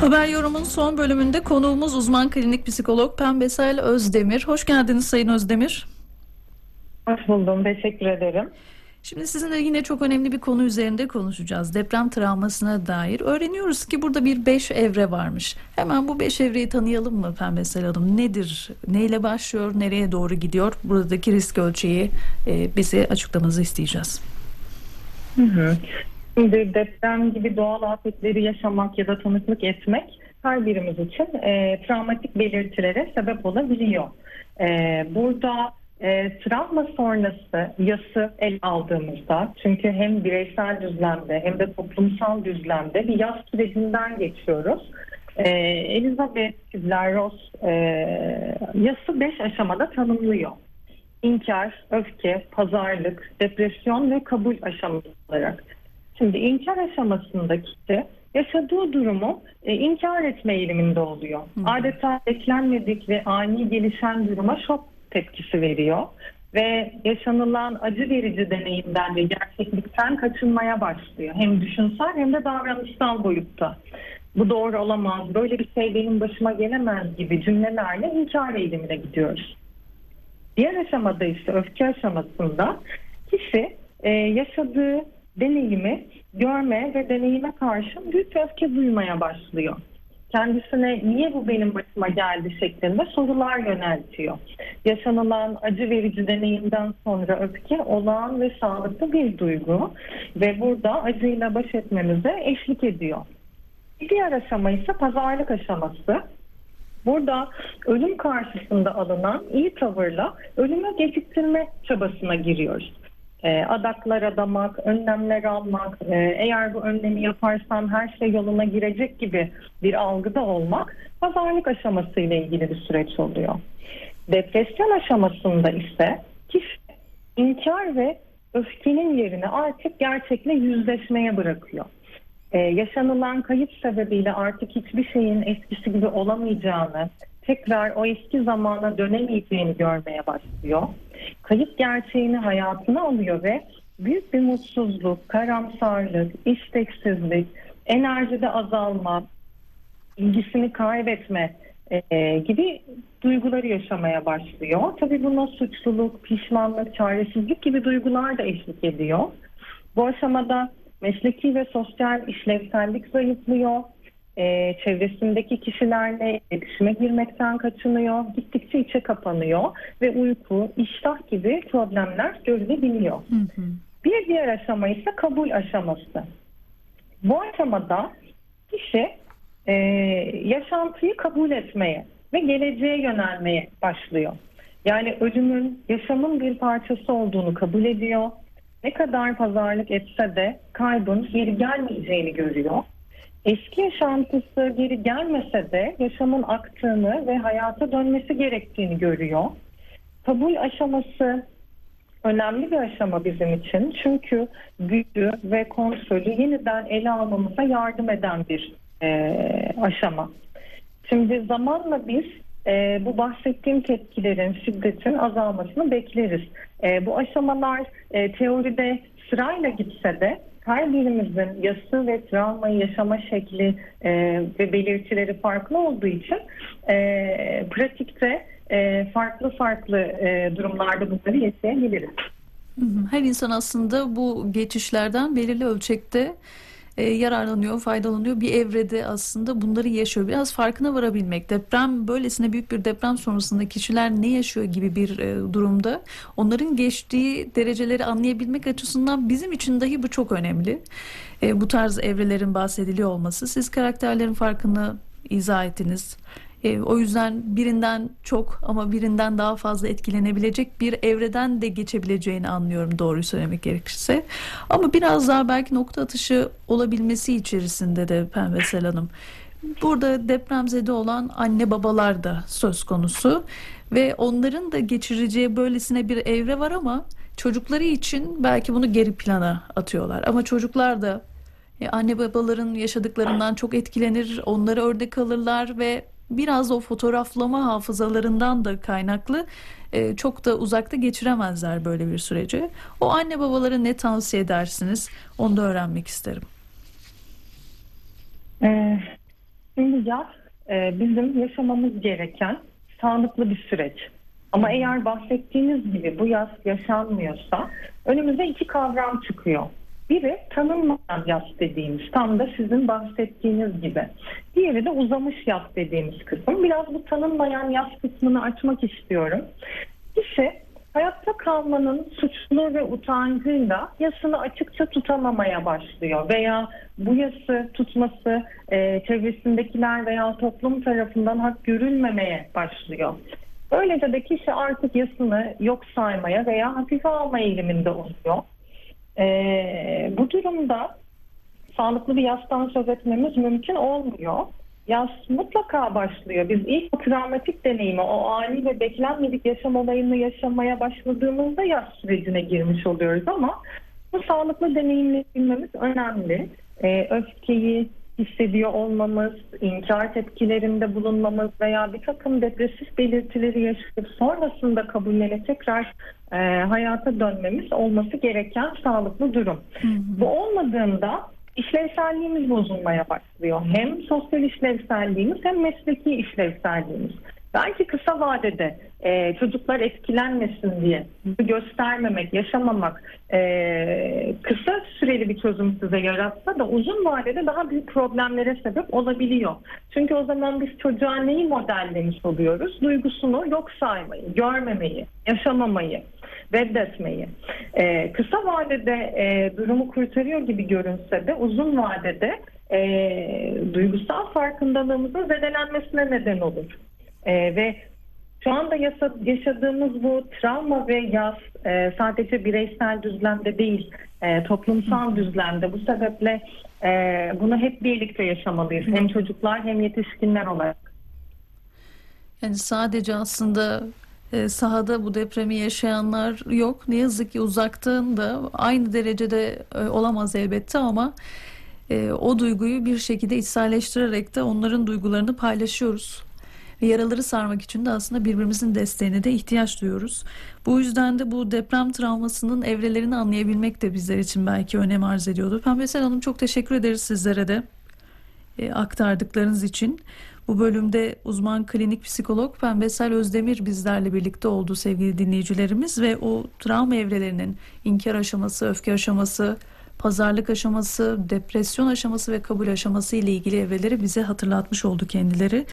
Haber yorumun son bölümünde konuğumuz uzman klinik psikolog Pembesel Özdemir. Hoş geldiniz Sayın Özdemir. Hoş buldum. Teşekkür ederim. Şimdi sizinle yine çok önemli bir konu üzerinde konuşacağız. Deprem travmasına dair. Öğreniyoruz ki burada bir beş evre varmış. Hemen bu beş evreyi tanıyalım mı Pembesel Hanım? Nedir? Neyle başlıyor? Nereye doğru gidiyor? Buradaki risk ölçeği e, bize açıklamanızı isteyeceğiz. Hı hı. Şimdi deprem gibi doğal afetleri yaşamak ya da tanıklık etmek her birimiz için e, travmatik belirtilere sebep olabiliyor. E, burada e, travma sonrası yası el aldığımızda çünkü hem bireysel düzlemde hem de toplumsal düzlemde bir yas sürecinden geçiyoruz. E, Elizabeth Kübler-Ross e, yası 5 aşamada tanımlıyor. İnkar, öfke, pazarlık, depresyon ve kabul aşaması olarak. Şimdi inkar aşamasında kişi yaşadığı durumu e, inkar etme eğiliminde oluyor. Hı. Adeta beklenmedik ve ani gelişen duruma şok tepkisi veriyor ve yaşanılan acı verici deneyimden ve gerçeklikten kaçınmaya başlıyor. Hem düşünsel hem de davranışsal boyutta. Bu doğru olamaz, böyle bir şey benim başıma gelemez gibi cümlelerle inkar eğilimine gidiyoruz. Diğer aşamada ise öfke aşamasında kişi e, yaşadığı deneyimi görme ve deneyime karşı büyük öfke duymaya başlıyor. Kendisine niye bu benim başıma geldi şeklinde sorular yöneltiyor. Yaşanılan acı verici deneyimden sonra öfke olağan ve sağlıklı bir duygu ve burada acıyla baş etmemize eşlik ediyor. Bir diğer aşama ise pazarlık aşaması. Burada ölüm karşısında alınan iyi tavırla ölümü geciktirme çabasına giriyoruz. E, adaklar adamak, önlemler almak, e, eğer bu önlemi yaparsam her şey yoluna girecek gibi bir algıda olmak pazarlık aşaması ile ilgili bir süreç oluyor. Depresyon aşamasında ise kişi inkar ve öfkenin yerini artık gerçekle yüzleşmeye bırakıyor. Ee, yaşanılan kayıp sebebiyle artık hiçbir şeyin eskisi gibi olamayacağını, tekrar o eski zamana dönemeyeceğini görmeye başlıyor. Kayıp gerçeğini hayatına alıyor ve büyük bir mutsuzluk, karamsarlık, isteksizlik, enerjide azalma, ilgisini kaybetme e, gibi duyguları yaşamaya başlıyor. Tabii buna suçluluk, pişmanlık, çaresizlik gibi duygular da eşlik ediyor. Bu aşamada mesleki ve sosyal işlevsellik zayıflıyor. Ee, çevresindeki kişilerle iletişime girmekten kaçınıyor. Gittikçe içe kapanıyor ve uyku, iştah gibi problemler görülebiliyor. Hı hı. Bir diğer aşama ise kabul aşaması. Bu aşamada kişi e, yaşantıyı kabul etmeye ve geleceğe yönelmeye başlıyor. Yani ölümün yaşamın bir parçası olduğunu kabul ediyor. Ne kadar pazarlık etse de kaybın geri gelmeyeceğini görüyor. Eski yaşantısı geri gelmese de yaşamın aktığını ve hayata dönmesi gerektiğini görüyor. Kabul aşaması önemli bir aşama bizim için. Çünkü gücü ve kontrolü yeniden ele almamıza yardım eden bir e, aşama. Şimdi zamanla biz e, bu bahsettiğim tepkilerin, şiddetin azalmasını bekleriz. E, bu aşamalar e, teoride sırayla gitse de her birimizin yası ve travmayı yaşama şekli e, ve belirtileri farklı olduğu için e, pratikte e, farklı farklı e, durumlarda bunları yaşayabiliriz. Her insan aslında bu geçişlerden belirli ölçekte e, yararlanıyor, faydalanıyor. Bir evrede aslında bunları yaşıyor. Biraz farkına varabilmek. Deprem böylesine büyük bir deprem sonrasında kişiler ne yaşıyor gibi bir e, durumda onların geçtiği dereceleri anlayabilmek açısından bizim için dahi bu çok önemli. E, bu tarz evrelerin bahsediliyor olması. Siz karakterlerin farkını izah ettiniz. E, o yüzden birinden çok ama birinden daha fazla etkilenebilecek bir evreden de geçebileceğini anlıyorum doğruyu söylemek gerekirse. Ama biraz daha belki nokta atışı olabilmesi içerisinde de Pembesel Hanım. Burada depremzede olan anne babalar da söz konusu ve onların da geçireceği böylesine bir evre var ama çocukları için belki bunu geri plana atıyorlar. Ama çocuklar da e, anne babaların yaşadıklarından çok etkilenir, onları örnek alırlar ve biraz o fotoğraflama hafızalarından da kaynaklı e, çok da uzakta geçiremezler böyle bir süreci. O anne babalara ne tavsiye edersiniz? Onu da öğrenmek isterim. Ee, Şimdi yaz e, bizim yaşamamız gereken sağlıklı bir süreç. Ama eğer bahsettiğiniz gibi bu yaz yaşanmıyorsa önümüze iki kavram çıkıyor. Biri tanınmayan yaz dediğimiz tam da sizin bahsettiğiniz gibi. Diğeri de uzamış yaz dediğimiz kısım. Biraz bu tanınmayan yaz kısmını açmak istiyorum. Kişi hayatta kalmanın suçluluğu ve utancıyla yasını açıkça tutamamaya başlıyor veya bu yası tutması e, çevresindekiler veya toplum tarafından hak görülmemeye başlıyor. Böylece de kişi artık yasını yok saymaya veya hafife alma eğiliminde oluyor. E, bu durumda sağlıklı bir yastan söz etmemiz mümkün olmuyor. Yas mutlaka başlıyor. Biz ilk o travmatik deneyimi, o ani ve beklenmedik yaşam olayını yaşamaya başladığımızda yas sürecine girmiş oluyoruz ama bu sağlıklı deneyimleyebilmemiz önemli. Ee, öfkeyi hissediyor olmamız, inkar tepkilerinde bulunmamız veya bir takım depresif belirtileri yaşayıp sonrasında kabullenip tekrar e, hayata dönmemiz olması gereken sağlıklı durum. Bu olmadığında işlevselliğimiz bozulmaya başlıyor. Hem sosyal işlevselliğimiz hem mesleki işlevselliğimiz. Belki kısa vadede e, çocuklar etkilenmesin diye göstermemek, yaşamamak e, kısa süreli bir çözüm size yaratsa da uzun vadede daha büyük problemlere sebep olabiliyor. Çünkü o zaman biz çocuğa neyi modellemiş oluyoruz? Duygusunu yok saymayı, görmemeyi, yaşamamayı reddetmeyi. Ee, kısa vadede e, durumu kurtarıyor gibi görünse de uzun vadede e, duygusal farkındalığımızın zedelenmesine neden olur. E, ve şu anda yaşadığımız bu travma ve yaz e, sadece bireysel düzlemde değil, e, toplumsal düzlemde. Bu sebeple e, bunu hep birlikte yaşamalıyız. Hem çocuklar hem yetişkinler olarak. Yani sadece aslında e, sahada bu depremi yaşayanlar yok. Ne yazık ki uzaktan da aynı derecede e, olamaz elbette ama e, o duyguyu bir şekilde içselleştirerek de onların duygularını paylaşıyoruz. Ve yaraları sarmak için de aslında birbirimizin desteğine de ihtiyaç duyuyoruz. Bu yüzden de bu deprem travmasının evrelerini anlayabilmek de bizler için belki önem arz ediyordu. Pembesel Hanım çok teşekkür ederiz sizlere de e, aktardıklarınız için. Bu bölümde uzman klinik psikolog Pembesel Özdemir bizlerle birlikte oldu sevgili dinleyicilerimiz ve o travma evrelerinin inkar aşaması, öfke aşaması, pazarlık aşaması, depresyon aşaması ve kabul aşaması ile ilgili evreleri bize hatırlatmış oldu kendileri.